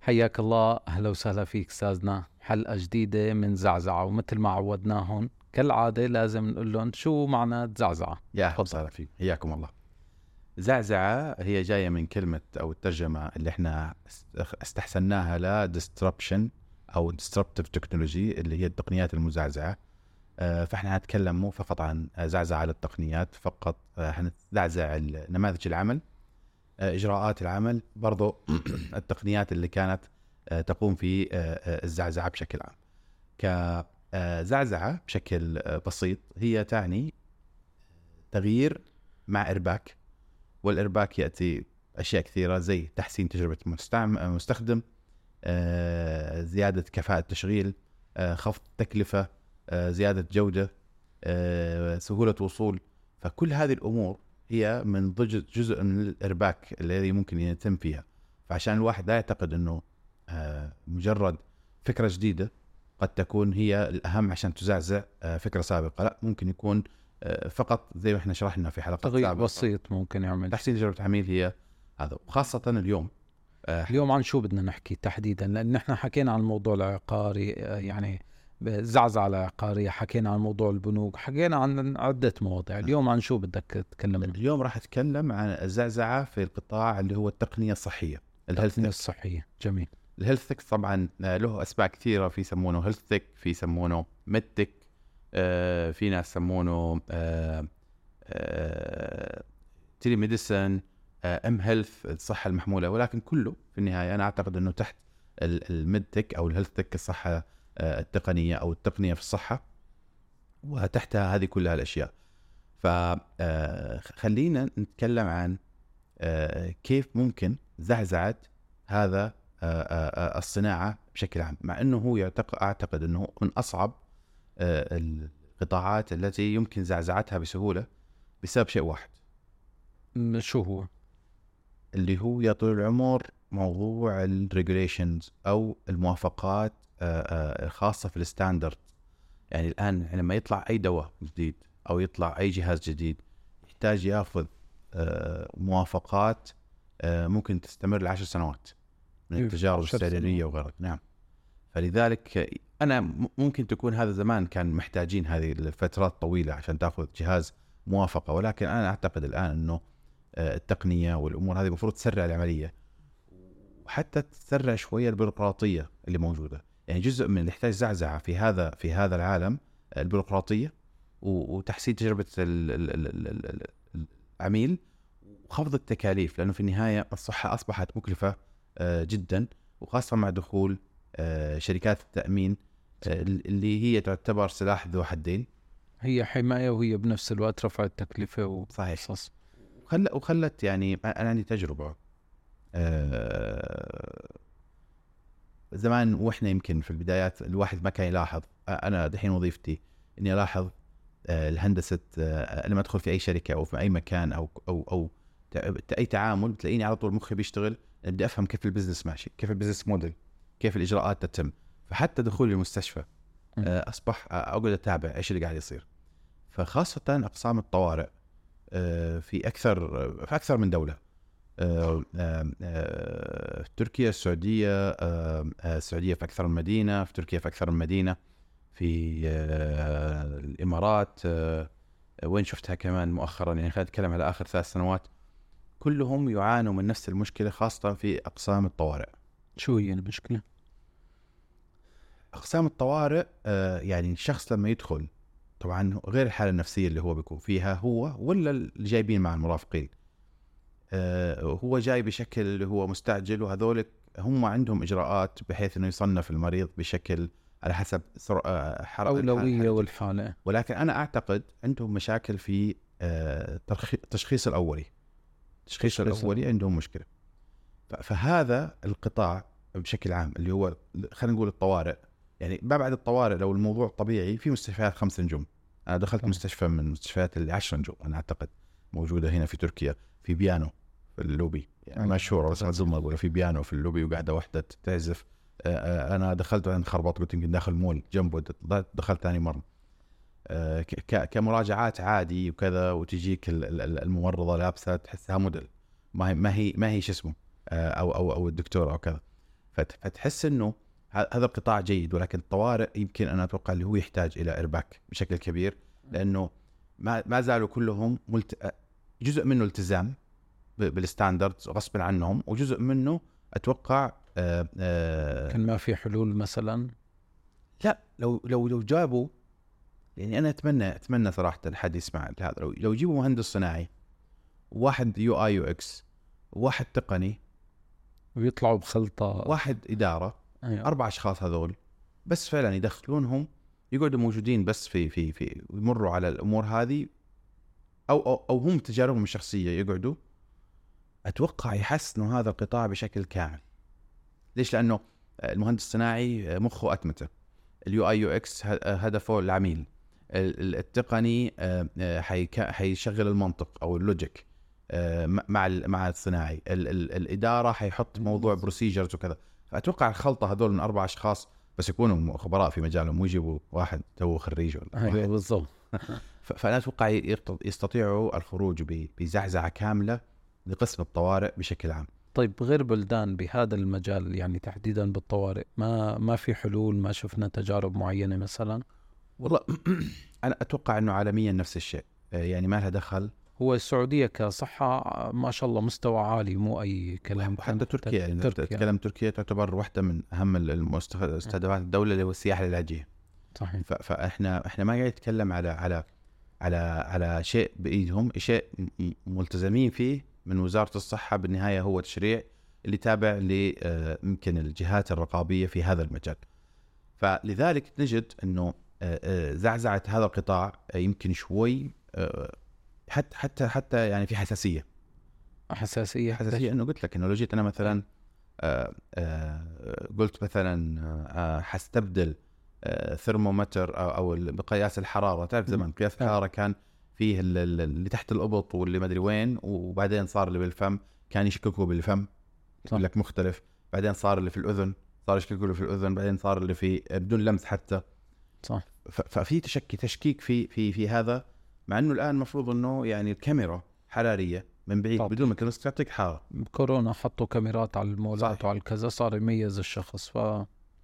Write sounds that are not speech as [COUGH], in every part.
حياك الله. أهلا وسهلا فيك أستاذنا. حلقة جديدة من زعزعة ومثل ما عودناهم كالعادة لازم نقول لهم شو معنى زعزعة. يا أهلا وسهلا فيك. حياكم الله. زعزعة هي جاية من كلمة أو الترجمة اللي إحنا استحسناها ل disruption أو disruptive technology اللي هي التقنيات المزعزعة. آه، فإحنا هنتكلم مو فقط عن زعزعة للتقنيات فقط آه، حنزعزع نماذج العمل. آه، إجراءات العمل برضو [CLEARS THROAT] التقنيات اللي كانت تقوم في الزعزعة بشكل عام. كزعزعة بشكل بسيط هي تعني تغيير مع إرباك. والإرباك يأتي أشياء كثيرة زي تحسين تجربة المستخدم زيادة كفاءة التشغيل خفض التكلفة آه، زيادة جودة آه، سهولة وصول. فكل هذه الأمور هي من ضجر جزء من الإرباك الذي ممكن يتم فيها. فعشان الواحد لا يعتقد إنه آه، مجرد فكرة جديدة قد تكون هي الأهم عشان تزعزع فكرة سابقة. لا ممكن يكون فقط زي ما إحنا شرحنا في حلقة تغيير بسيط ممكن يعمل. تحسين تجربة عميل هي هذا. وخاصة اليوم اليوم عن شو بدنا نحكي تحديدا؟ لأن إحنا حكينا عن الموضوع العقاري يعني زعزعة العقارية حكينا عن موضوع البنوك حكينا عن عدة مواضيع. اليوم عن شو بدك تتكلم اليوم راح أتكلم عن الزعزعة في القطاع اللي هو التقنية الصحية التقنية الصحية. جميل. ال health طبعا له اسماء كثيرة في يسمونه health في يسمونه medtech آه في ناس يسمونه آه آه telemedicine m-health الصحة المحمولة ولكن كله في النهاية أنا أعتقد إنه تحت الميدتك أو الهيلث الصحة آه، التقنية أو التقنية في الصحة وتحتها هذه كلها الأشياء. فخلينا آه، نتكلم عن آه، كيف ممكن زعزعه هذا الصناعة بشكل عام. مع إنه هو يعتقد أعتقد إنه من أصعب القطاعات التي يمكن زعزعتها بسهولة بسبب شيء واحد. شو هو؟ اللي هو يا طول العمر موضوع ال regulations أو الموافقات آه، آه، خاصة في ال standard. يعني الآن لما يطلع أي دواء جديد أو يطلع أي جهاز جديد يحتاج يأخذ آه، موافقات ممكن تستمر لعشر سنوات من إيه، التجارب السريرية وغيرها نعم. فلذلك أنا ممكن تكون هذا زمان كان محتاجين هذه الفترات طويلة عشان تأخذ جهاز موافقة ولكن أنا أعتقد الآن إنه التقنية والأمور هذه المفروض تسرع العملية وحتى تسرع شوية البيروقراطية اللي موجودة. يعني جزء من اللي يحتاج زعزعة في هذا في هذا العالم البيروقراطية وتحسين تجربة العميل وخفض التكاليف لأنه في النهاية الصحة أصبحت مكلفة آه، جدا وخاصة مع دخول آه، شركات التأمين آه، اللي هي تعتبر سلاح ذو حدين. هي حماية وهي بنفس الوقت رفع التكلفة و... صحيح. وخلت وخلت يعني أنا عندي تجربة زمان وإحنا يمكن في البدايات الواحد ما كان يلاحظ. أنا دحين وظيفتي إني ألاحظ آه، الهندسة آه، لما أدخل في أي شركة أو في أي مكان أو أو أو أي تعامل تلاقيني على طول مخي بيشتغل. بدي أفهم كيف ال business ماشي كيف ال business model كيف الإجراءات تتم. فحتى دخولي المستشفى آه، أصبح أقعد أتابع إيش اللي قاعد يصير. فخاصة أقسام الطوارئ في أكثر في أكثر من دولة. في تركيا السعودية السعودية في أكثر من مدينة في تركيا في أكثر من مدينة في الإمارات وين شفتها كمان مؤخرا؟ يعني خلينا نتكلم على آخر ثلاث سنوات. كلهم يعانوا من نفس المشكلة خاصة في أقسام الطوارئ. شو هي المشكلة؟ أقسام الطوارئ يعني الشخص لما يدخل طبعا غير الحالة النفسية اللي هو بيكون فيها هو ولا اللي جايبين مع المرافقين. آه، هو جاي بشكل اللي هو مستعجل وهذول هم عندهم إجراءات بحيث إنه يصنف المريض بشكل على حسب آه، حرق أولوية والحاله ولكن أنا أعتقد عندهم مشاكل في التشخيص آه، الأولي. التشخيص الأولي عندهم مشكلة. فهذا القطاع بشكل عام اللي هو خلينا نقول الطوارئ. يعني ما بعد الطوارئ لو الموضوع طبيعي في مستشفيات خمس نجوم. أنا دخلت مستشفى من المستشفيات اللي 10 نجوم أنا أعتقد. موجودة هنا في تركيا في بيانو في اللوبي. يعني مشهورة بس ما أقول في بيانو في اللوبي وقاعدة واحدة تعزف. آه، آه، أنا دخلت وين خربط قلت يمكن داخل مول جنبه دخلت ثاني مرة. آه، كمراجعات عادي وكذا وتجيك الممرضة لابسة تحسها موديل. ما هي ما هي ما هي شو اسمه أو أو أو الدكتور أو كذا. فت- فتحس إنه هذا القطاع جيد ولكن الطوارئ يمكن أنا أتوقع اللي هو يحتاج إلى إرباك بشكل كبير لأنه ما ما زالوا كلهم ملت... جزء منه التزام بال standards غصبا عنهم وجزء منه أتوقع آه آه كان ما في حلول مثلا؟ لا لو لو لو جابوا يعني أنا أتمنى أتمنى صراحة حد يسمع هذا. لو لو يجيبوا مهندس صناعي واحد UI UX واحد تقني ويطلعوا بخلطة. واحد إدارة أيوة. أربع أشخاص هذول بس فعلا يدخلونهم يقعدوا موجودين بس في في في يمروا على الأمور هذه أو أو, أو هم تجاربهم الشخصية يقعدوا. أتوقع يحسنوا هذا القطاع بشكل كامل. ليش؟ لأنه المهندس الصناعي مخه أتمتة. ال UI UX هدفه العميل. ال- ال- التقني آه، حيشغل المنطق أو ال logic آه، مع مع الصناعي. ال- ال- الإدارة حيحط موضوع procedures وكذا. فأتوقع الخلطة هذول من أربع أشخاص بس يكونوا خبراء في مجالهم مو يجيبوا واحد تو خريج ولا. أيوه. [LAUGHS] بالضبط. فأنا أتوقع يستطيعوا الخروج بزعزعه كاملة لقسم الطوارئ بشكل عام. طيب غير بلدان بهذا المجال يعني تحديدا بالطوارئ ما ما في حلول ما شفنا تجارب معينة مثلا؟ والله [CLEARS THROAT] أنا أتوقع إنه عالميا نفس الشيء. يعني ما لها دخل هو السعودية كصحة ما شاء الله مستوى عالي مو أي كلام. وحتى تركيا يعني تركيا. تتكلم تركيا تعتبر واحدة من أهم المستهدفات الدولة اللي هو السياحة العلاجيه صحيح. فاحنا إحنا ما قاعد نتكلم على على على على شيء بإيدهم شيء ملتزمين فيه من وزارة الصحة بالنهاية هو تشريع اللي تابع ل آه، يمكن الجهات الرقابية في هذا المجال. فلذلك نجد إنه آه، آه، زعزعة هذا القطاع يمكن شوي حتى حتى حتى يعني في حساسية. حساسية؟ حساسية إنه قلت لك إنه لو جيت أنا مثلا آه، آه، قلت مثلا آه، حستبدل ثرمومتر أو أو مقياس الحرارة. تعرف زمان قياس الحرارة كان فيه ال- ال- اللي تحت الأبط واللي ما أدري وين وبعدين صار اللي بالفم كان يشككوا بالفم. يقول لك مختلف. بعدين صار اللي في الأذن صار يشككوا اللي في الأذن. بعدين صار اللي في بدون لمس حتى. صح. ففي تشكي تشكيك في في في هذا. مع إنه الآن المفروض إنه يعني الكاميرا حرارية من بعيد طبعا. بدون ما تلمس تعطيك حراره كورونا حطوا كاميرات على المولات. وعلى الكذا صار يميز الشخص ف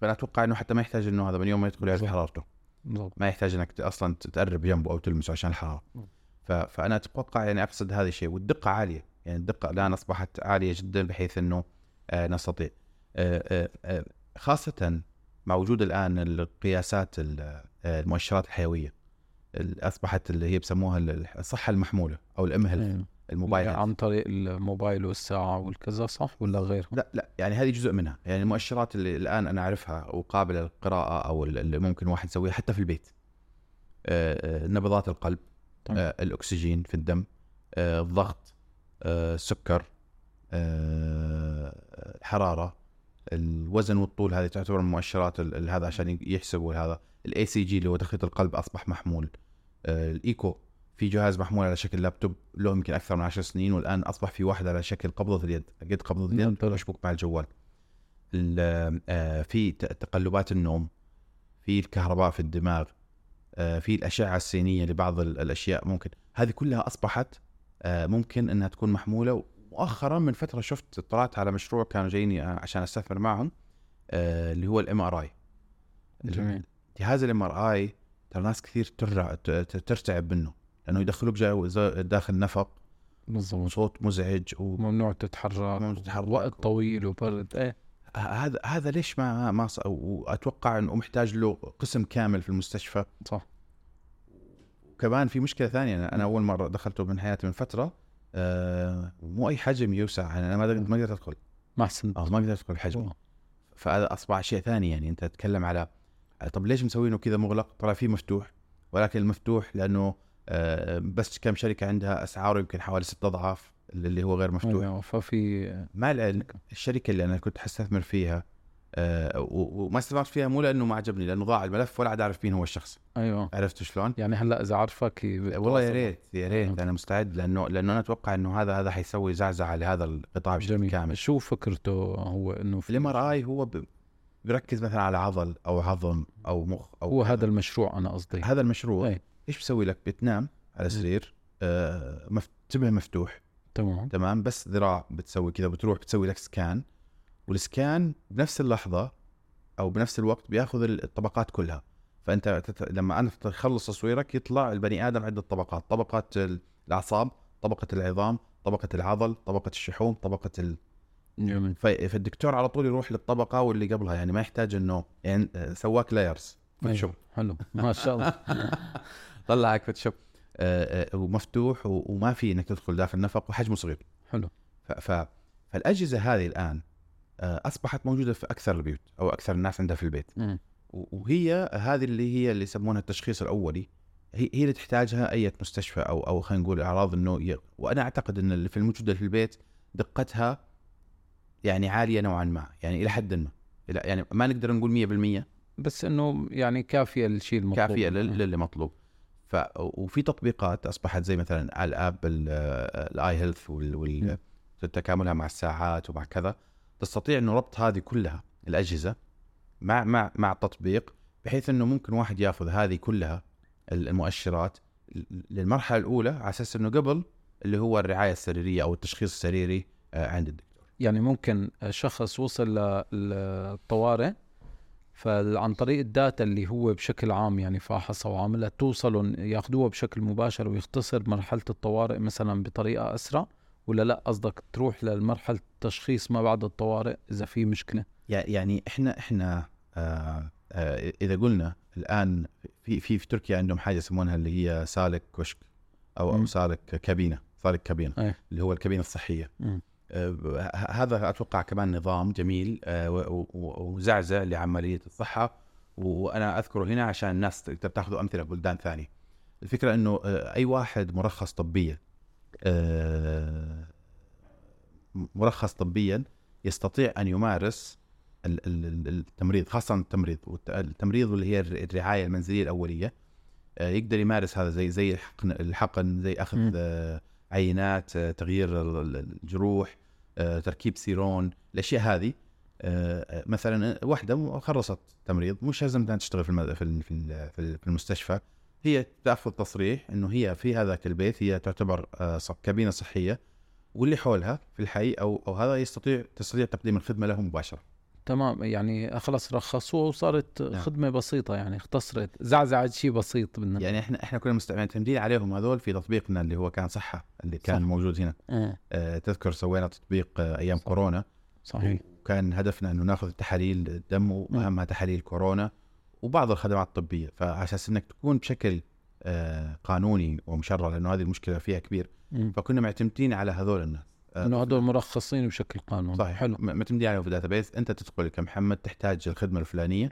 فانا أتوقع إنه حتى ما يحتاج إنه هذا من يوم ما يدخل يعرف. حرارته بالضبط. ما يحتاج إنك أصلا تقرب جنبه أو تلمسه عشان الحرارة. ف... فأنا أتوقع يعني أقصد هذا الشيء والدقة عالية يعني الدقة الآن أصبحت عالية جدا بحيث إنه آه نستطيع آه آه آه خاصة مع وجود الآن القياسات ال- آه، المؤشرات الحيوية ال- أصبحت اللي هي بسموها ال- الصحة المحمولة أو الام هيلث أيوة. الموبايل health. عن طريق الموبايل والساعة والكذا صح ولا غير لا لا يعني هذه جزء منها يعني المؤشرات اللي الآن أنا أعرفها وقابلة للقراءة أو اللي ممكن واحد يسويها حتى في البيت آه، آه، نبضات القلب طيب. آه، الأكسجين في الدم الضغط السكر الحرارة الوزن والطول هذه تعتبر من مؤشرات ال- ال- هذا عشان يحسبوا هذا ال ECG اللي هو تخطيط القلب أصبح محمول الإيكو في جهاز محمول على شكل لابتوب له يمكن أكثر من عشر سنين والآن أصبح في واحد على شكل قبضة اليد قد قبضة اليد نعم. مشبوك مع الجوال. ال- آه، في تقلبات النوم في الكهرباء في الدماغ آه، في الأشعة السينية لبعض ال- الأشياء ممكن. هذه كلها أصبحت آه، ممكن إنها تكون محمولة. مؤخرا من فترة شفت اطلعت على مشروع كانوا جايين عشان أستثمر معهم اللي هو ال MRI جميل. جهاز ال MRI ترى ناس كثير ترع ترتعب منه لأنه يدخلوك ز- داخل نفق بالضبط وصوت مزعج و... ممنوع تتحرك ممنوع تتحرك. وقت طويل وبرد إيه هذا هذا ليش ما ما-. واتوقع إنه محتاج له قسم كامل في المستشفى صح وكمان في مشكلة ثانية أنا, أنا أول مرة دخلته من حياتي من فترة آه مو أي حجم يوسع يعني أنا ما قدرت ما قدرت أدخل ما احسنت آه ما قدرت أدخل أوه. فهذا أصبح شيء ثاني يعني أنت تتكلم على طب ليش مسوينه كذا مغلق؟ طلع فيه مفتوح ولكن المفتوح لأنه آه بس كم شركة عندها أسعاره يمكن حوالي ست أضعاف اللي هو غير مفتوح. أيوة. ففي مع العلم الشركة اللي أنا كنت حستثمر فيها آه وما استثمرت فيها مو لأنه ما عجبني لأنه ضاع الملف ولا عاد أعرف مين هو الشخص. أيوه. عرفت شلون؟ يعني هلأ إذا عرفك والله يا ريت يا ريت نعم. أنا مستعد لأنه لأنه أنا أتوقع إنه هذا هذا حيسوي زعزعة لهذا القطاع بشكل كامل. شو فكرته هو إنه في ال MRI هو ب- بيركز مثلا على عضل أو عظم أو مخ أو هو. هذا المشروع أنا قصدي. هذا المشروع إيه. إيش بيسوي لك؟ بتنام على سرير آه مف... انتبه مفتوح. تمام. تمام؟ بس ذراع بتسوي كذا بتروح بتسوي لك scan. وال scan بنفس اللحظة أو بنفس الوقت بياخذ الطبقات كلها. فأنت تت... لما انت تخلص تصويرك يطلع البني آدم عدة طبقات. طبقة الأعصاب طبقة العظام طبقة العضل طبقة الشحوم طبقة ال... جميل. فالدكتور على طول يروح للطبقة واللي قبلها يعني ما يحتاج إنه يعني سواك layers. فوتوشوب أيوة. حلو. ما شاء الله. [LAUGHS] طلعك فوتوشوب آه، آه، ومفتوح وما في إنك تدخل داخل النفق وحجمه صغير. حلو. ف... فالأجهزة هذه الآن آه، أصبحت موجودة في أكثر البيوت أو أكثر الناس عندها في البيت. وهي هذه اللي هي اللي يسمونها التشخيص الأولي. هي هي اللي تحتاجها أي مستشفى أو أو خلينا نقول أعراض انه. وأنا أعتقد إن اللي في الموجودة في البيت دقتها يعني عالية نوعا ما يعني إلى حد ما. إلى- يعني ما نقدر نقول 100% بس إنه يعني كافية الشيء المطلوب. كافية لل- للي مطلوب. ف وفي تطبيقات أصبحت زي مثلا ال app ال iHealth. وتكاملها مع الساعات ومع كذا. تستطيع إنه ربط هذه كلها الأجهزة مع مع مع التطبيق بحيث إنه ممكن واحد يأخذ هذه كلها المؤشرات للمرحلة الأولى على أساس إنه قبل اللي هو الرعاية السريرية أو التشخيص السريري آه، عند يعني ممكن شخص وصل للطوارئ فعن طريق الداتا اللي هو بشكل عام يعني فحصها وعملها توصلوا ياخذوها بشكل مباشر ويختصر مرحلة الطوارئ مثلا بطريقة أسرع ولا لأ قصدك تروح لمرحله التشخيص ما بعد الطوارئ إذا في مشكلة يع- يعني إحنا إحنا آه آه إذا قلنا الآن في في في تركيا عندهم حاجة يسمونها اللي هي سالك كشك أو أو. سالك كابينة سالك كابينة أي. اللي هو الكابينة الصحية مم. هذا أتوقع كمان نظام جميل آه وزعزع لعملية الصحة. وأنا أذكره هنا عشان الناس تقدر تاخذوا أمثلة بلدان ثانية. الفكرة إنه آه أي واحد مرخص طبيا آه مرخص طبيا يستطيع أن يمارس ال- ال- ال- التمريض خاصة التمريض. التمريض اللي هي الر- الرعاية المنزلية الأولية يقدر يمارس هذا زي زي الحقن زي أخذ مم. عينات آه، تغيير ال- ال- الجروح آه، تركيب سيرون الأشياء هذه آه، مثلا واحدة خلصت تمريض مش لازم أنها تشتغل في في ال- في ال- في ال- في المستشفى. هي تأخذ تصريح إنه هي في هذاك البيت هي تعتبر كابينة صحية واللي حولها في الحي أو أو هذا يستطيع تستطيع تقديم الخدمة له مباشرة. تمام يعني خلص رخصوها وصارت نعم. خدمة بسيطة يعني اختصرت زعزعت شيء بسيط بدنا يعني إحنا إحنا كنا مست- معتمدين عليهم هذول في تطبيقنا اللي هو كان صحة اللي كان صح. موجود هنا. آه، آه، تذكر سوينا تطبيق آه، أيام كورونا. صحيح. وكان هدفنا إنه ناخذ تحاليل الدم واهمها تحاليل كورونا وبعض الخدمات الطبية. أساس إنك تكون بشكل آه، قانوني ومشرع لأنه هذه المشكلة فيها كبير. مم. فكنا معتمدين على هذول الناس. إنه هدول مرخصين بشكل قانوني. صحيح. حلو. م- معتمدين عليهم في ال database أنت تدخل كمحمد تحتاج الخدمة الفلانية.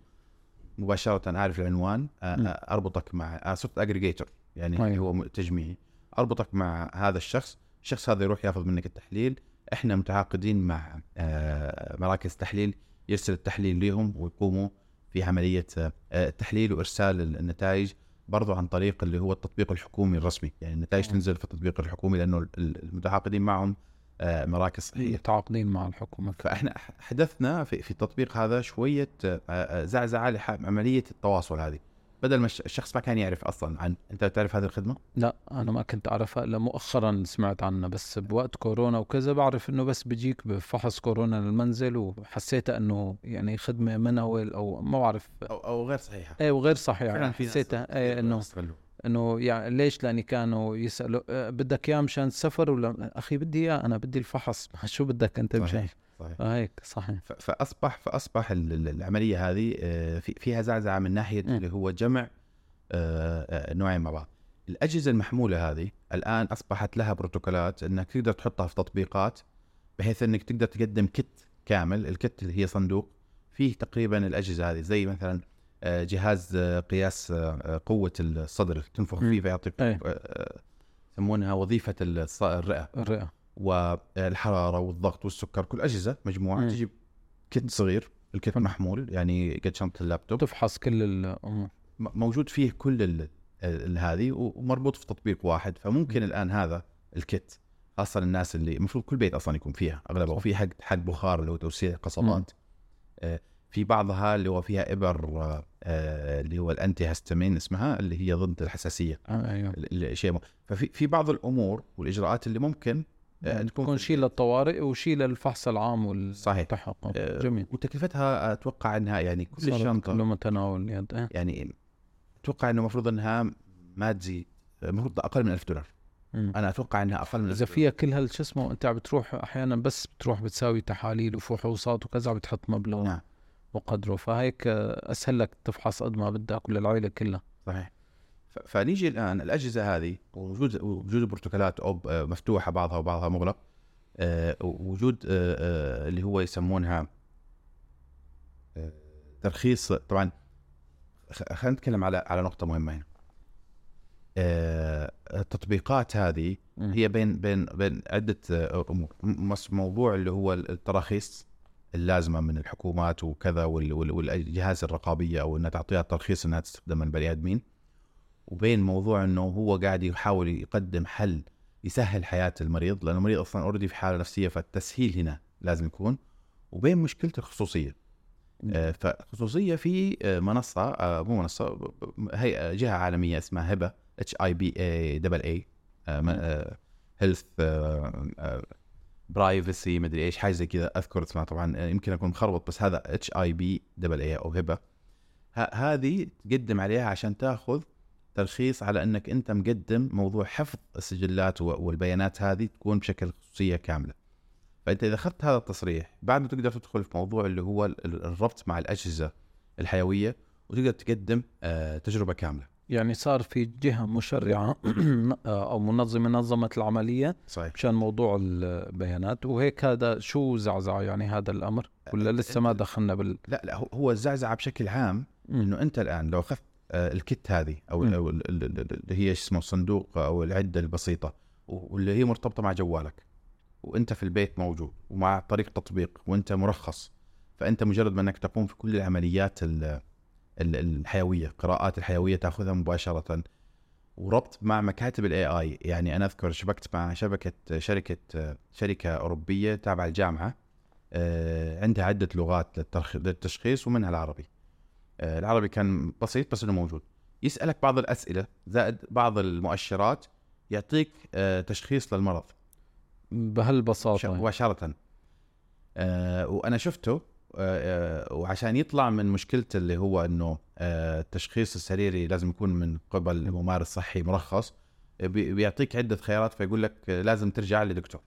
مباشرة أعرف العنوان آه،. آه، أربطك مع آه، صرت aggregator يعني أيوة. هو تجميعي. أربطك مع هذا الشخص. الشخص هذا يروح يأخذ منك التحليل. إحنا متعاقدين مع آه، مراكز تحليل. يرسل التحليل لهم ويقوموا في عملية آه، التحليل وإرسال النتائج برضو عن طريق اللي هو التطبيق الحكومي الرسمي. يعني النتائج. تنزل في التطبيق الحكومي لأنه ال- المتعاقدين معهم آه، مراكز صحيه متعاقدين مع الحكومة. فإحنا حدثنا في, في التطبيق هذا شوية آه، آه، زعزعة لعمليه التواصل هذه. بدل ما الش- الشخص ما كان يعرف أصلا عن أنت تعرف هذه الخدمة؟ لا أنا ما كنت أعرفها إلا مؤخرا سمعت عنها بس بوقت كورونا وكذا بعرف إنه بس بيجيك بفحص كورونا للمنزل وحسيتها إنه يعني خدمة منوي أو ما بعرف. أو غير صحيحة. إيه وغير صحيحة. ناس حسيتها إيه إنه استغلوا. إنه يعني ليش لأني كانوا يسألوا آه، بدك إياه مشان السفر ولا؟ أخي بدي إياه أنا بدي الفحص. [LAUGHS] شو بدك أنت مشان؟ صحيح صحيح. آه هيك صحيح. فأصبح فأصبح ال- ال- العملية هذه آه، في- فيها زعزعة من ناحية م. اللي هو جمع نوعين مع بعض. الأجهزة المحمولة هذه الآن أصبحت لها بروتوكولات إنك تقدر تحطها في تطبيقات بحيث إنك تقدر تقدم كت كامل. الكت اللي هي صندوق فيه تقريبا الأجهزة هذه زي مثلا جهاز آه، قياس آه، قوة الصدر تنفخ م. فيه فيعطيك إيه. آه، يسمونها وظيفة الرئة الرئة والحرارة والضغط والسكر كل أجهزة مجموعة مم. تجيب كت صغير الكت. محمول يعني قد شنطة اللابتوب تفحص كل الأمور م- موجود فيه كل هذه ومربوط في تطبيق واحد فممكن الآن هذا الكت خاصة الناس اللي المفروض كل بيت أصلا يكون فيها أغلبه صح. وفي حق حق بخار اللي هو توسيع قصبات آه، في بعضها اللي هو فيها إبر آه، اللي هو الانتي هستامين اسمها اللي هي ضد الحساسية. آه أيوه. الشيء ففي في بعض الأمور والإجراءات اللي ممكن آه، تكون تكون شيء للطوارئ وشيء للفحص العام صحيح. والتحقق. آه، جميل. وتكلفتها أتوقع إنها يعني كل الشنطه كله متناول اليد. يعني أتوقع إنه المفروض إنها ما تزيد المفروض أقل من 1000 دولار. أنا أتوقع إنها أقل من 1000 إذا. فيها كل هالشو اسمه أنت عم بتروح أحيانا بس بتروح بتساوي تحاليل وفحوصات وكذا بتحط مبلغ. نعم. وقدره. فهيك أسهل لك تفحص قد ما بدك وللعائله كلها. صحيح. فنيجي الآن الأجهزة هذه ووجود وجود البروتوكولات أو آه، مفتوحة بعضها وبعضها مغلق آه، وجود آه، آه، اللي هو يسمونها ترخيص. طبعا خلينا نتكلم على على نقطة مهمة هنا. التطبيقات هذه. هي بين بين بين عدة أمور. موضوع اللي هو التراخيص اللازمة من الحكومات وكذا وال- وال- والجهاز الرقابية أو إنها تعطيها ترخيص إنها تستخدم من البني آدمين. وبين موضوع إنه هو قاعد يحاول يقدم حل يسهل حياة المريض لأنه المريض أصلا already في حالة نفسية فالتسهيل هنا لازم يكون. وبين مشكلة الخصوصية. آه، فخصوصيه في آه، منصة آه، مو منصة هيئة جهة عالمية اسمها هبة H I P A double A health privacy مدري إيش حاجة زي كذا أذكر اسمها طبعا يمكن أكون مخربط بس هذا H I P double A أو هبة هذه تقدم عليها عشان تأخذ ترخيص على إنك أنت مقدم موضوع حفظ السجلات والبيانات هذه تكون بشكل خصوصية كاملة. فأنت إذا أخذت هذا التصريح بعد ما تقدر تدخل في موضوع اللي هو ال- ال- الربط مع الأجهزة الحيوية وتقدر تقدم آه، تجربة كاملة. يعني صار في جهة مشرعة [CLEARS THROAT] أو منظمة نظمت العملية صحيح. مشان موضوع البيانات وهيك هذا شو زعزع يعني هذا الأمر ولا لسه ما دخلنا بال لا لا هو- الزعزعه بشكل عام. إنه أنت الآن لو أخذت آه، الكت هذه أو ال- اللي هي اسمه الصندوق أو العدة البسيطة واللي هي مرتبطة مع جوالك وأنت في البيت موجود ومع طريق تطبيق وأنت مرخص فأنت مجرد ما إنك تقوم في كل العمليات ال- ال- الحيوية قراءات الحيوية تأخذها مباشرة. وربط مع مكاتب الاي اي يعني أنا أذكر شبكت مع شبكة شركة شركة أوروبية تابعة الجامعة آه، عندها عدة لغات للتشخيص ومنها العربي. آه، العربي كان بسيط بس إنه موجود. يسألك بعض الأسئلة زائد بعض المؤشرات يعطيك آه، تشخيص للمرض. بهالبساطة يعني. مباشرة. آه، وأنا شفته وعشان يطلع من مشكلة اللي هو إنه آه، التشخيص السريري لازم يكون من قبل ممارس صحي مرخص آه، بي- بيعطيك عدة خيارات فيقول لك آه، لازم ترجع لدكتور.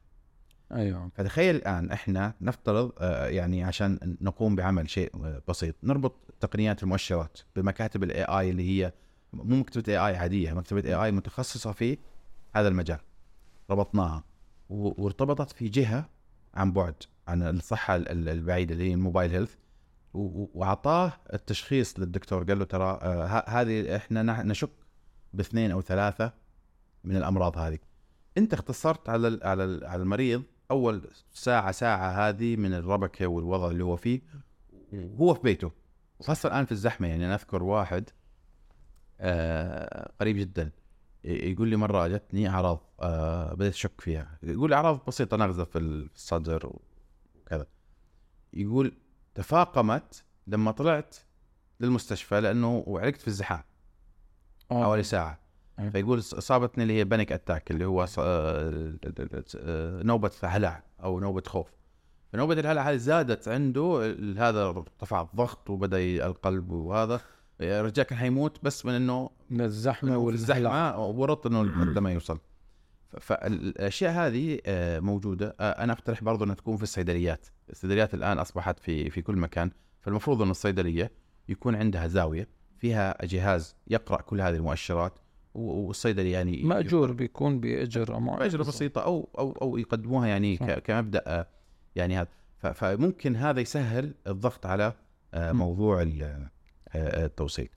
أيوه. فتخيل الآن إحنا نفترض آه، يعني عشان نقوم بعمل شيء آه، بسيط. نربط تقنيات المؤشرات بمكاتب ال AI اللي هي مو مكتبة AI عادية مكتبة AI متخصصة في هذا المجال. ربطناها وارتبطت في جهة عن بعد. عن الصحة ال- ال- البعيدة اللي هي ال mobile health. وأعطاه التشخيص للدكتور قال له ترى آه، هذه إحنا نشك باثنين أو ثلاثة من الأمراض هذه. أنت اختصرت على على على المريض أول ساعة ساعة هذه من الربكه والوضع اللي هو فيه وهو في بيته. وخاصه الآن في الزحمة يعني أنا أذكر واحد آه قريب جدا يقول لي مرة جتني أعراض آه بديت أشك فيها. يقول أعراض بسيطة نغزة في الصدر وكذا يقول تفاقمت لما طلعت للمستشفى لأنه وعلقت في الزحام. حوالي ساعة. فيقول اصابتني اللي هي panic attack اللي هو آه، نوبة هلع أو نوبة خوف. فنوبة الهلع هذه زادت عنده هذا ارتفع الضغط وبدأ القلب وهذا. الرجال كان حيموت بس من إنه من الزحمة والزحمه الزحمة ورط إنه الدم يوصل. فالأشياء هذه آه، موجودة. آه، أنا أقترح برضو إنها تكون في الصيدليات. الصيدليات الآن أصبحت في في كل مكان. فالمفروض إن الصيدلية يكون عندها زاوية فيها جهاز يقرأ كل هذه المؤشرات والصيدلي يعني مأجور بيكون بأجر أما- اجره بسيطة أو أو أو يقدموها يعني صح. كمبدأ آه، يعني هذا. فممكن هذا يسهل الضغط على. موضوع ال- آه، التوصيل.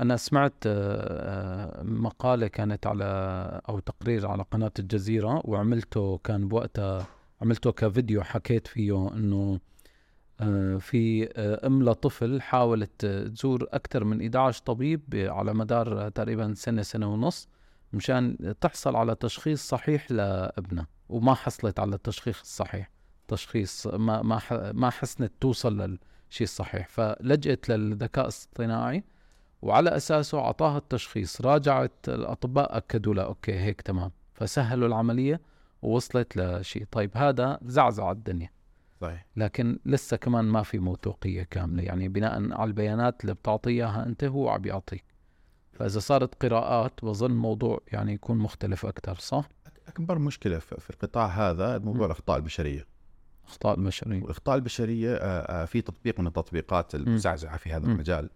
أنا سمعت آه، آه، مقالة كانت على أو تقرير على قناة الجزيرة وعملته كان بوقتها عملته كفيديو حكيت فيه إنه آه، في أم لطفل حاولت تزور أكثر من 11 طبيب على مدار تقريبا سنة سنة ونص مشان تحصل على تشخيص صحيح لأبنها وما حصلت على التشخيص الصحيح تشخيص ما ما ما حسنت توصل للشيء الصحيح. فلجأت للذكاء الاصطناعي وعلى أساسه اعطاها التشخيص. راجعت الأطباء أكدوا لها أوكي هيك تمام. فسهلوا العملية ووصلت لشيء. طيب هذا زعزع الدنيا. صحيح. لكن لسه كمان ما في موثوقية كاملة. يعني بناء على البيانات اللي بتعطيها أنت هو عم بيعطيك فإذا صارت قراءات بظن الموضوع يعني يكون مختلف أكثر صح؟ أكبر مشكلة في القطاع هذا موضوع. الإخطاء البشرية. إخطاء البشرية. والإخطاء البشرية آه، آه، في تطبيق من التطبيقات المزعزعة في هذا. المجال.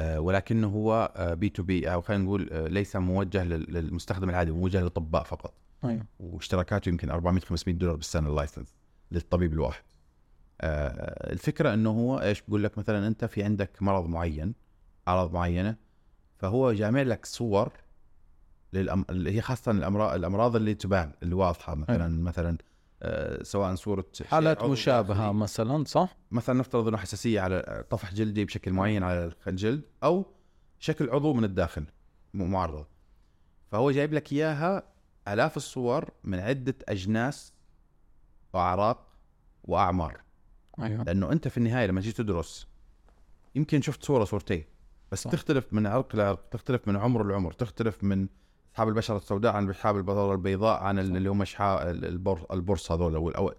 ولكنه هو B2B أو خلينا نقول آه، ليس موجه لل- للمستخدم العادي موجه للأطباء فقط. أيوه. واشتراكاته يمكن 400 500 دولار بالسنة ال license للطبيب الواحد. آه، الفكرة إنه هو إيش بقول لك؟ مثلا أنت في عندك مرض معين أعراض معينة فهو جامع لك صور للأم... هي خاصة الامراض الأمراض اللي تبان اللي واضحة مثلا مثلا آه، سواء صورة حالات مشابهة. مثلا صح مثلا نفترض إنه حساسية على طفح جلدي بشكل معين على الجلد أو شكل عضو من الداخل معرض فهو جايب لك إياها آلاف الصور من عدة أجناس وأعراق وأعمار أيوه لأنه أنت في النهاية لما تجي تدرس يمكن شفت صورة صورتين بس. صح. تختلف من عرق لعرق تختلف من عمر لعمر تختلف من أصحاب البشرة السوداء عن أصحاب البشره البيضاء عن ال- اللي هم شحا البر البرص هذول أو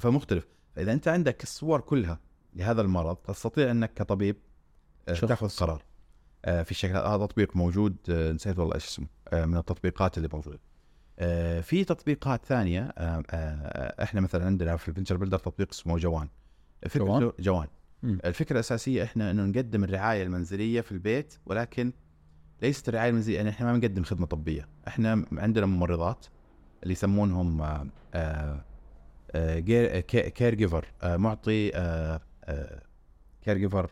فمختلف. فإذا أنت عندك الصور كلها لهذا المرض تستطيع أنك كطبيب آه،. تأخذ قرار آه، في الشكل هذا تطبيق موجود آه، نسيت والله إيش اسمه من التطبيقات اللي موجودة. في تطبيقات ثانية إحنا مثلا عندنا في ال venture builder تطبيق اسمه جوان. جوان؟ جوان. الفكرة الأساسية إحنا إنه نقدم الرعاية المنزلية في البيت ولكن ليست الرعايه المنزليه يعني إحنا ما بنقدم خدمة طبية. إحنا عندنا ممرضات اللي يسمونهم caregiver معطي caregiver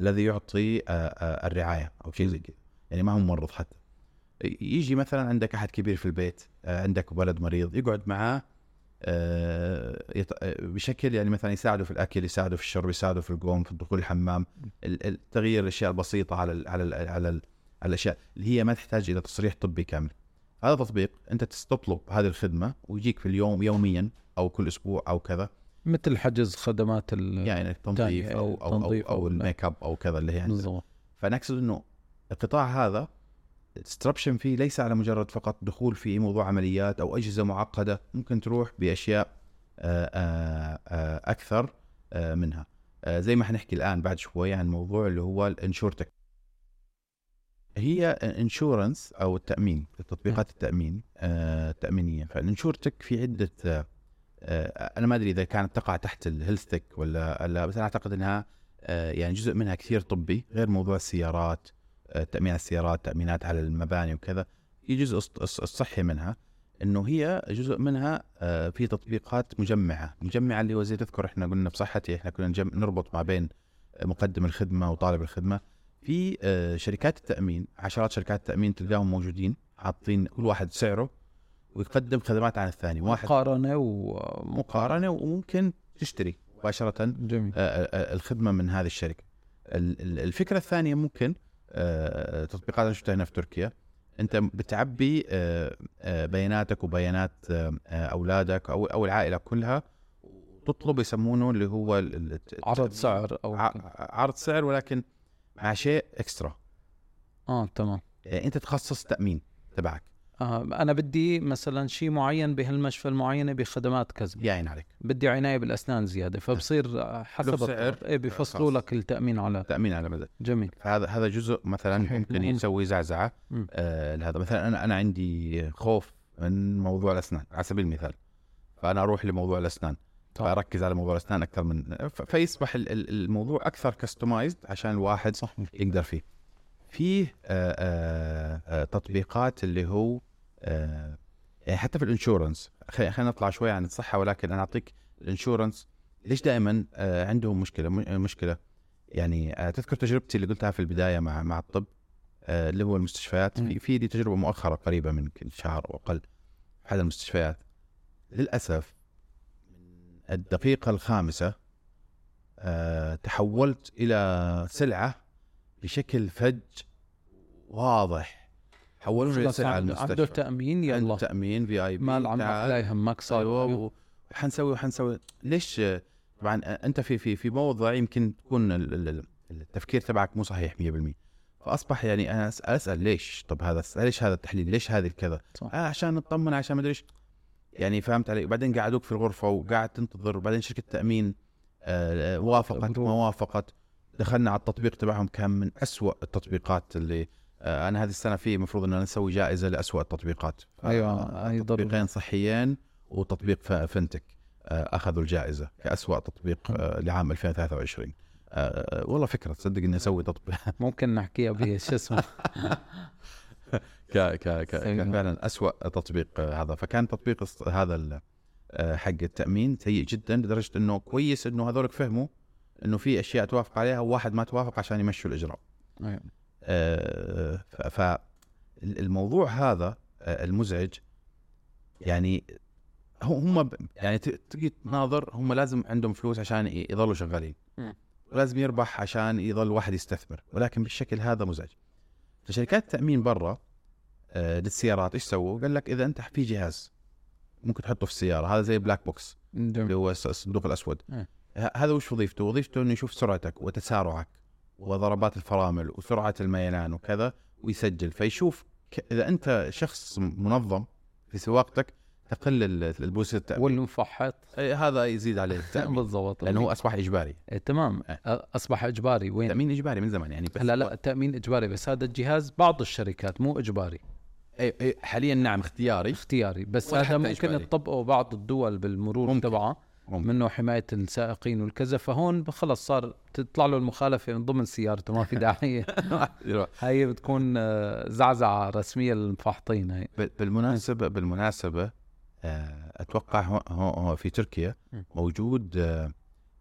الذي يعطي آه، آه، الرعاية أو شيء زي كذا. يعني ما هو ممرض حتى. يجي مثلا عندك أحد كبير في البيت آه، عندك ولد مريض يقعد معاه بشكل يعني مثلا يساعده في الأكل يساعده في الشرب يساعده في القوم في دخول الحمام. ال- ال- تغيير الأشياء البسيطة على ال على ال على, ال على الاشياء اللي هي ما تحتاج إلى تصريح طبي كامل. هذا تطبيق أنت تطلب هذه الخدمة ويجيك في اليوم يوميا أو كل أسبوع أو كذا. مثل حجز خدمات ال يعني التنظيف أو أو أو, أو أو- الميك اب أو كذا اللي هي. بالضبط. فانا اقصد إنه القطاع هذا ال disruption فيه ليس على مجرد فقط دخول في موضوع عمليات أو أجهزة معقدة ممكن تروح بأشياء آه، آه، آه، أكثر منها. زي ما حنحكي الآن بعد شوي عن موضوع اللي هو ال InsurTech. هي insurance أو التأمين تطبيقات التأمين آه، التامينيه فال InsurTech في عدة آه، آه، أنا ما أدري إذا كانت تقع تحت ال HealthTech ولا لا بس أنا أعتقد إنها آه، يعني جزء منها كثير طبي غير موضوع السيارات آه، تأمين على السيارات تأمينات على المباني وكذا. في جزء الص- الص- الصحي منها. إنه هي جزء منها آه، في تطبيقات مجمعة مجمعة اللي هو زي تذكر إحنا قلنا بصحتي إحنا كنا نربط ما بين مقدم الخدمة وطالب الخدمة. في آه، شركات التأمين عشرات شركات التأمين تلقاهم موجودين حاطين كل واحد سعره ويقدم خدمات عن الثاني. واحد مقارنة ومقارنه مقارنة وممكن تشتري مباشرة جميل. آه، آه، الخدمة من هذه الشركة. ال- ال- الفكرة الثانية ممكن تطبيقات أنا شفتها هنا في تركيا. أنت بتعبي بياناتك وبيانات أولادك أو أو العائلة كلها وتطلب يسمونه اللي هو عرض سعر أو عرض سعر ولكن مع شيء اكسترا آه تمام يعني أنت تخصص تأمين تبعك آه أنا بدي مثلا شيء معين بهالمشفى المعينه بخدمات كذا يعين عليك بدي عناية بالأسنان زيادة فبصير حسب له سعر الطلب. إيه بيفصلوا. لك التأمين على تأمين على مدى جميل فهذا هذا جزء مثلا. [LAUGHS] ممكن. يسوي زعزعة. آه لهذا مثلا أنا أنا عندي خوف من موضوع الأسنان على سبيل المثال فأنا أروح لموضوع الأسنان طبعا. فأركز على موضوع الاسنان أكثر من فيصبح ال- ال- الموضوع أكثر كستمايزد عشان الواحد صح. يقدر فيه. فيه آه آه آه تطبيقات اللي هو يعني حتى في الإنشورنس. خلينا نطلع شوي عن الصحة ولكن أنا أعطيك الإنشورنس. ليش دائما عندهم مشكلة مشكلة؟ يعني تذكر تجربتي اللي قلتها في البداية مع مع الطب اللي هو المستشفيات. في في دي تجربة مؤخرة قريبة من شهر أو أقل في أحد المستشفيات. للأسف من الدقيقة الخامسة آه تحولت إلى سلعة بشكل فج واضح. حولوني خلاص سلعة عنده؟ المستشفى. تأمين عنده يلا تأمين في آي بي مال عمك. لا يهمك صار. أيوه و- وحنسوي وحنسوي. ليش؟ طبعا أنت في في في موضع يمكن تكون ال- ال- ال- التفكير تبعك مو صحيح 100% فأصبح يعني أنا أسأل ليش؟ طب هذا ليش هذا التحليل؟ ليش هذه الكذا؟ صح. آه عشان نطمن عشان ما أدري إيش. يعني فهمت علي وبعدين قعدوك في الغرفة وقاعد تنتظر. وبعدين شركة تأمين آه، وافقت. ما وافقت. دخلنا على التطبيق تبعهم كان من أسوأ التطبيقات اللي آه، أنا هذه السنة في المفروض ان نسوي جائزة لأسوأ التطبيقات. أيوه آه، ضروري تطبيقين صحيين وتطبيق فنتك آه، أخذوا الجائزة كأسوأ تطبيق آه، لعام 2023 آه، والله فكرة تصدق إني أسوي تطبيق. ممكن نحكيها بشو اسمه. [LAUGHS] [LAUGHS] ك ك ك. كان فعلا اسوء تطبيق آه، هذا فكان تطبيق هذا آه، حق التأمين سيء جدا لدرجة إنه كويس إنه هذولك فهموا إنه في أشياء توافق عليها وواحد ما توافق عشان يمشوا الإجراء أيوة. آه، ف الموضوع هذا المزعج يعني هم يعني تجي تناظر هم لازم عندهم فلوس عشان يظلوا شغالين. ولازم يربح عشان يظل واحد يستثمر ولكن بالشكل هذا مزعج فشركات التامين برا آه، للسيارات إيش سووا؟ قال لك إذا أنت في جهاز ممكن تحطه في السيارة هذا زي black box اللي. هو الص- الصندوق الأسود إيه. ه- هذا وش وظيفته؟ وظيفته إنه يشوف سرعتك وتسارعك وضربات الفرامل وسرعة الميلان وكذا ويسجل فيشوف. إذا أنت شخص منظم في سواقتك تقل ال- البوس التأمين والمفحط هذا يزيد عليه [LAUGHS] التأمين. بالضبط. لأنه هو أصبح إجباري. تمام. أصبح إجباري. وين؟ التامين إجباري من زمان يعني بس هلا لا التامين إجباري بس هذا الجهاز بعض الشركات مو إجباري. إيه، إيه، حاليا نعم اختياري. اختياري بس هذا ممكن إجباري. تطبقه بعض الدول بالمرور ممكن. منه حماية السائقين والكذا فهون خلص صار تطلع له المخالفة من ضمن سيارته ما في داعي. [LAUGHS] هاي بتكون آه، زعزعة رسمية للمفحطين هي بال- بالمناسبة بالمناسبة آه، أتوقع هو هو في تركيا. موجود آه،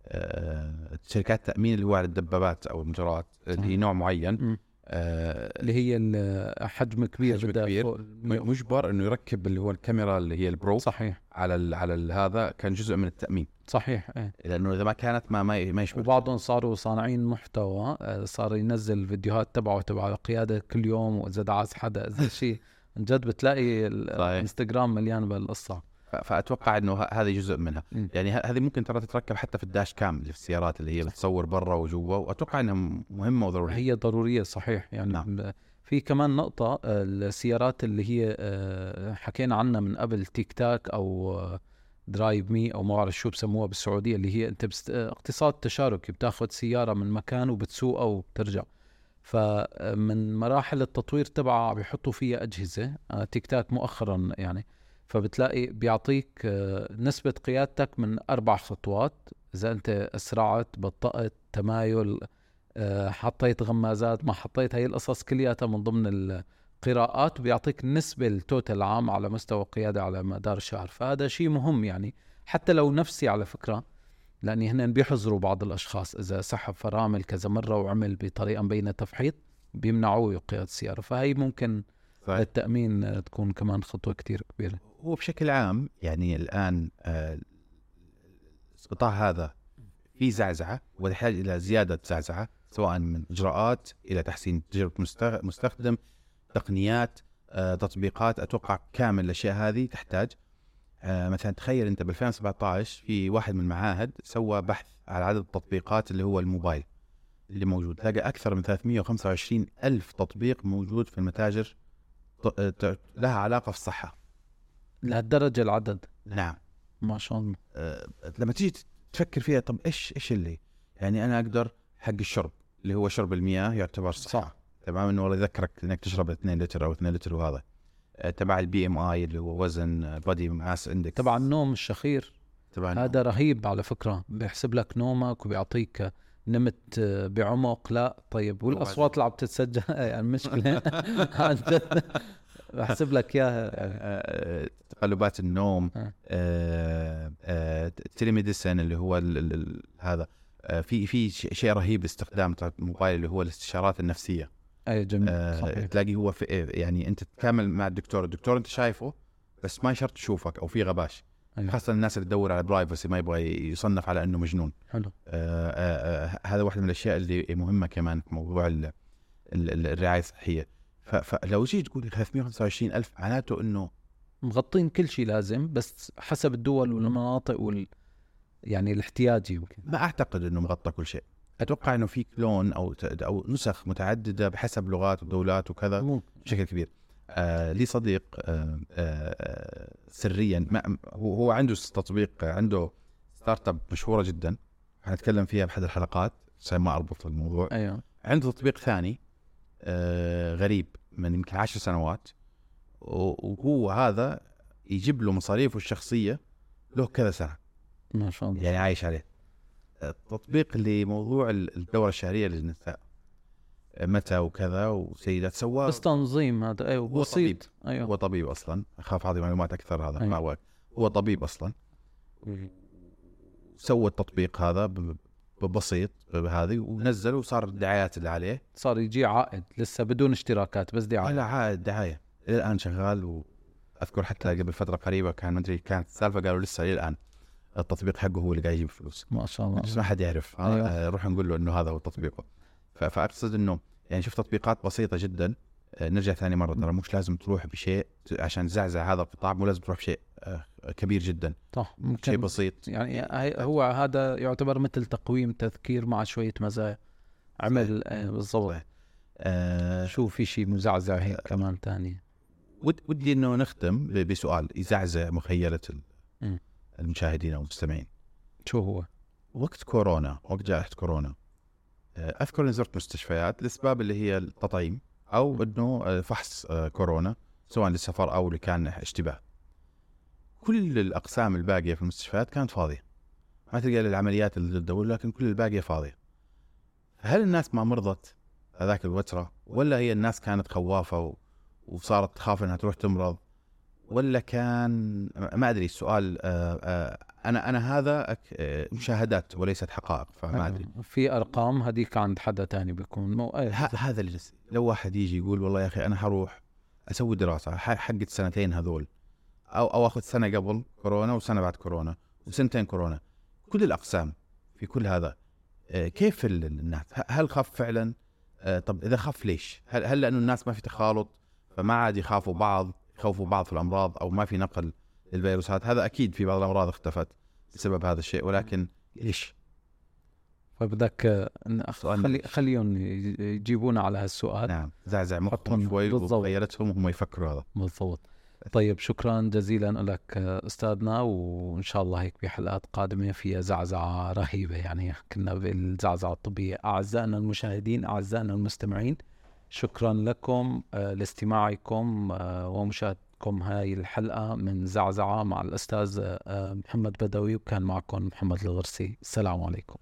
آه، شركات التامين اللي هو على الدبابات أو المجرات اللي هي. نوع معين. آه، اللي هي حجم كبير حجم كبير. فوق ال 100. م- مجبر إنه يركب اللي هو الكاميرا اللي هي البرو صحيح على ال على ال هذا كان جزء من التأمين صحيح إيه لأنه إذا ما كانت ما ما ما يشمل وبعضهم صاروا صانعين محتوى آه، صار ينزل فيديوهات تبعه تبع القياده كل يوم وإذا دعس حدا إذا شيء عن جد بتلاقي. الانستغرام مليان بالقصة ف- فأتوقع إنه ه- هذا جزء منها م. يعني هذه ممكن ترى تتركب حتى في الداش كام اللي في السيارات اللي هي بتصور برا وجوا وأتوقع إنها مهمة وضرورية هي ضرورية صحيح يعني نعم. في كمان نقطة السيارات اللي هي آه، حكينا عنها من قبل تيك تاك أو آه، Drive Me أو ما بعرف شو بسموها بالسعودية اللي هي أنت بست... آه، اقتصاد تشاركي بتاخذ سيارة من مكان وبتسوقها وبترجع فمن مراحل التطوير تبعها بيحطوا فيها أجهزة آه، تيك تاك مؤخرا يعني. فبتلاقي بيعطيك آه، نسبة قيادتك من أربع خطوات. إذا أنت أسرعت بطأت تمايل آه، حطيت غمازات ما حطيت هاي القصص كلياتها من ضمن القراءات وبيعطيك النسبة ال total عام على مستوى القيادة على مدار الشهر. فهذا شيء مهم يعني حتى لو نفسي على فكرة. لأني هن بيحظروا بعض الأشخاص إذا سحب فرامل كذا مرة وعمل بطريقة مبينة تفحيط بيمنعوه قيادة السيارة. فهي ممكن صحيح. للتأمين آه، تكون كمان خطوة كتير كبيرة. هو بشكل عام يعني الآن آه، القطاع هذا في زعزعة ويحتاج إلى زيادة زعزعة سواء من إجراءات إلى تحسين تجربة مست- مستخدم تقنيات آه، تطبيقات. أتوقع كامل الأشياء هذه تحتاج مثلا تخيل أنت ب 2017 في واحد من المعاهد سوى بحث على عدد التطبيقات اللي هو الموبايل اللي موجود. لقى أكثر من 325 ألف تطبيق موجود في المتاجر آه، لها علاقة في الصحة. لهالدرجة العدد؟ نعم. ما شاء الله. آه، لما تيجي تفكر فيها طب إيش إيش اللي؟ يعني أنا أقدر حق الشرب اللي هو شرب المياه يعتبر صح صح. تمام؟ إنه والله يذكرك إنك تشرب 2 لتر أو 2 لتر وهذا. آه، تبع ال BMI اللي هو وزن body mass index تبع النوم الشخير. تبع هذا رهيب على فكرة. بيحسب لك نومك وبيعطيك نمت بعمق. لا طيب والأصوات اللي عم تتسجل. [LAUGHS] يعني مشكلة [LAUGHS] عن جد. بحسب لك اياها آه، تقلبات النوم آه. آه، آه، telemedicine اللي هو ال ال ال هذا. آه، في في شيء رهيب استخدام الموبايل اللي هو الاستشارات النفسية. أي جميل آه، صحيح تلاقي هو في يعني أنت تتكامل مع الدكتور الدكتور أنت شايفه بس ما شرط تشوفك أو في غباش. أيوة. خاصة الناس اللي تدور على برايفسي ما يبغى يصنف على إنه مجنون. حلو. آه، آه، آه، هذا واحد من الأشياء اللي مهمة كمان في موضوع ال- ال- ال- الرعاية الصحية. فلو جيت تقول 325 ألف معناته إنه مغطين كل شيء لازم بس حسب الدول والمناطق وال يعني الاحتياجي يمكن. ما أعتقد إنه مغطى كل شيء. أتوقع إنه في clone أو أو نسخ متعددة بحسب لغات ودولات وكذا بشكل كبير. آه لي صديق آه آه سريا ما هو هو عنده تطبيق عنده startup مشهورة جدا. حنتكلم فيها بأحد الحلقات عشان ما أربط الموضوع. أيوه. عنده تطبيق ثاني آه غريب من يمكن عشر سنوات. وهو هذا يجيب له مصاريفه الشخصية له كذا سنة. ما شاء الله. يعني عايش عليه. تطبيق لموضوع الدورة الشهرية للنساء. متى وكذا وسيدات سواه بس تنظيم هذا. أيوه هو طبيب. بسيط أيوه. هو طبيب أصلا. أخاف اعطي معلومات أكثر هذا أيوة. ما هو هو طبيب أصلا. سوى التطبيق هذا ب- ببسيط بهذه ونزل وصار الدعايات اللي عليه. صار يجي عائد لسه بدون اشتراكات بس دعاية. على عائد دعاية. الآن شغال وأذكر حتى قبل فترة قريبة كان مدري كانت السالفة قالوا لسه الآن. التطبيق حقه هو اللي قاعد يجيب فلوس. ما شاء الله. بس ما حد يعرف. أيوة. آه، روح نقول له إنه هذا هو تطبيقه فأقصد إنه يعني شوف تطبيقات بسيطة جدا. آه، نرجع ثاني مرة. ترى مش لازم تروح بشيء عشان تزعزع هذا القطاع. مو لازم تروح بشيء آه، كبير جدا. صح. شيء ممكن بسيط. يعني هو هذا يعتبر مثل تقويم تذكير مع شوية مزايا. عمل آه، بالضبط. آه، شو في شيء مزعزع هيك كمان تاني ود- ودي إنه نختم بسؤال. يزعزع مخيلة ال-. المشاهدين أو المستمعين شو هو؟ وقت كورونا وقت جائحة كورونا آه، أذكر إني زرت مستشفيات لأسباب اللي هي التطعيم أو إنه آه، فحص آه، كورونا سواء للسفر أو اللي كان اشتباه. كل الأقسام الباقية في المستشفيات كانت فاضية. ما تلقى العمليات اللي تدور لكن كل الباقية فاضية. هل الناس ما مرضت هذاك الوترة ولا هي الناس كانت خوافة و- وصارت تخاف إنها تروح تمرض ولا كان ما أدري السؤال آه، آه، أنا أنا هذا آه، مشاهدات وليست حقائق فما أدري. في أرقام هذيك عند حدا تاني بيكون مو هذا اللي لو واحد يجي يقول والله يا أخي أنا حروح أسوي دراسة ح- حقت سنتين هذول أو أو آخذ سنة قبل كورونا وسنة بعد كورونا وسنتين كورونا كل الأقسام في كل هذا كيف ال- الناس؟ هل خاف فعلا؟ طب إذا خاف ليش؟ هل هل لأنه الناس ما في تخالط فما عاد يخافوا بعض؟ يخوفوا بعض في الأمراض أو ما في نقل للفيروسات. هذا أكيد في بعض الأمراض اختفت بسبب هذا الشيء ولكن ليش؟ فبدك سؤال خلي؟ خليهم يجيبونا على هالسؤال. نعم زعزع مخهم شوي. وغيرتهم وهم يفكروا هذا. بالضبط. طيب شكرا جزيلا لك أستاذنا وإن شاء الله هيك بحلقات قادمة فيها زعزعة رهيبة. يعني كنا بالزعزعة الطبية. أعزائنا المشاهدين أعزائنا المستمعين شكرا لكم آه، لاستماعكم آه، ومشاهدتكم هاي الحلقة من زعزعة مع الأستاذ آه، محمد بدوي وكان معكم محمد الغرسي. السلام عليكم.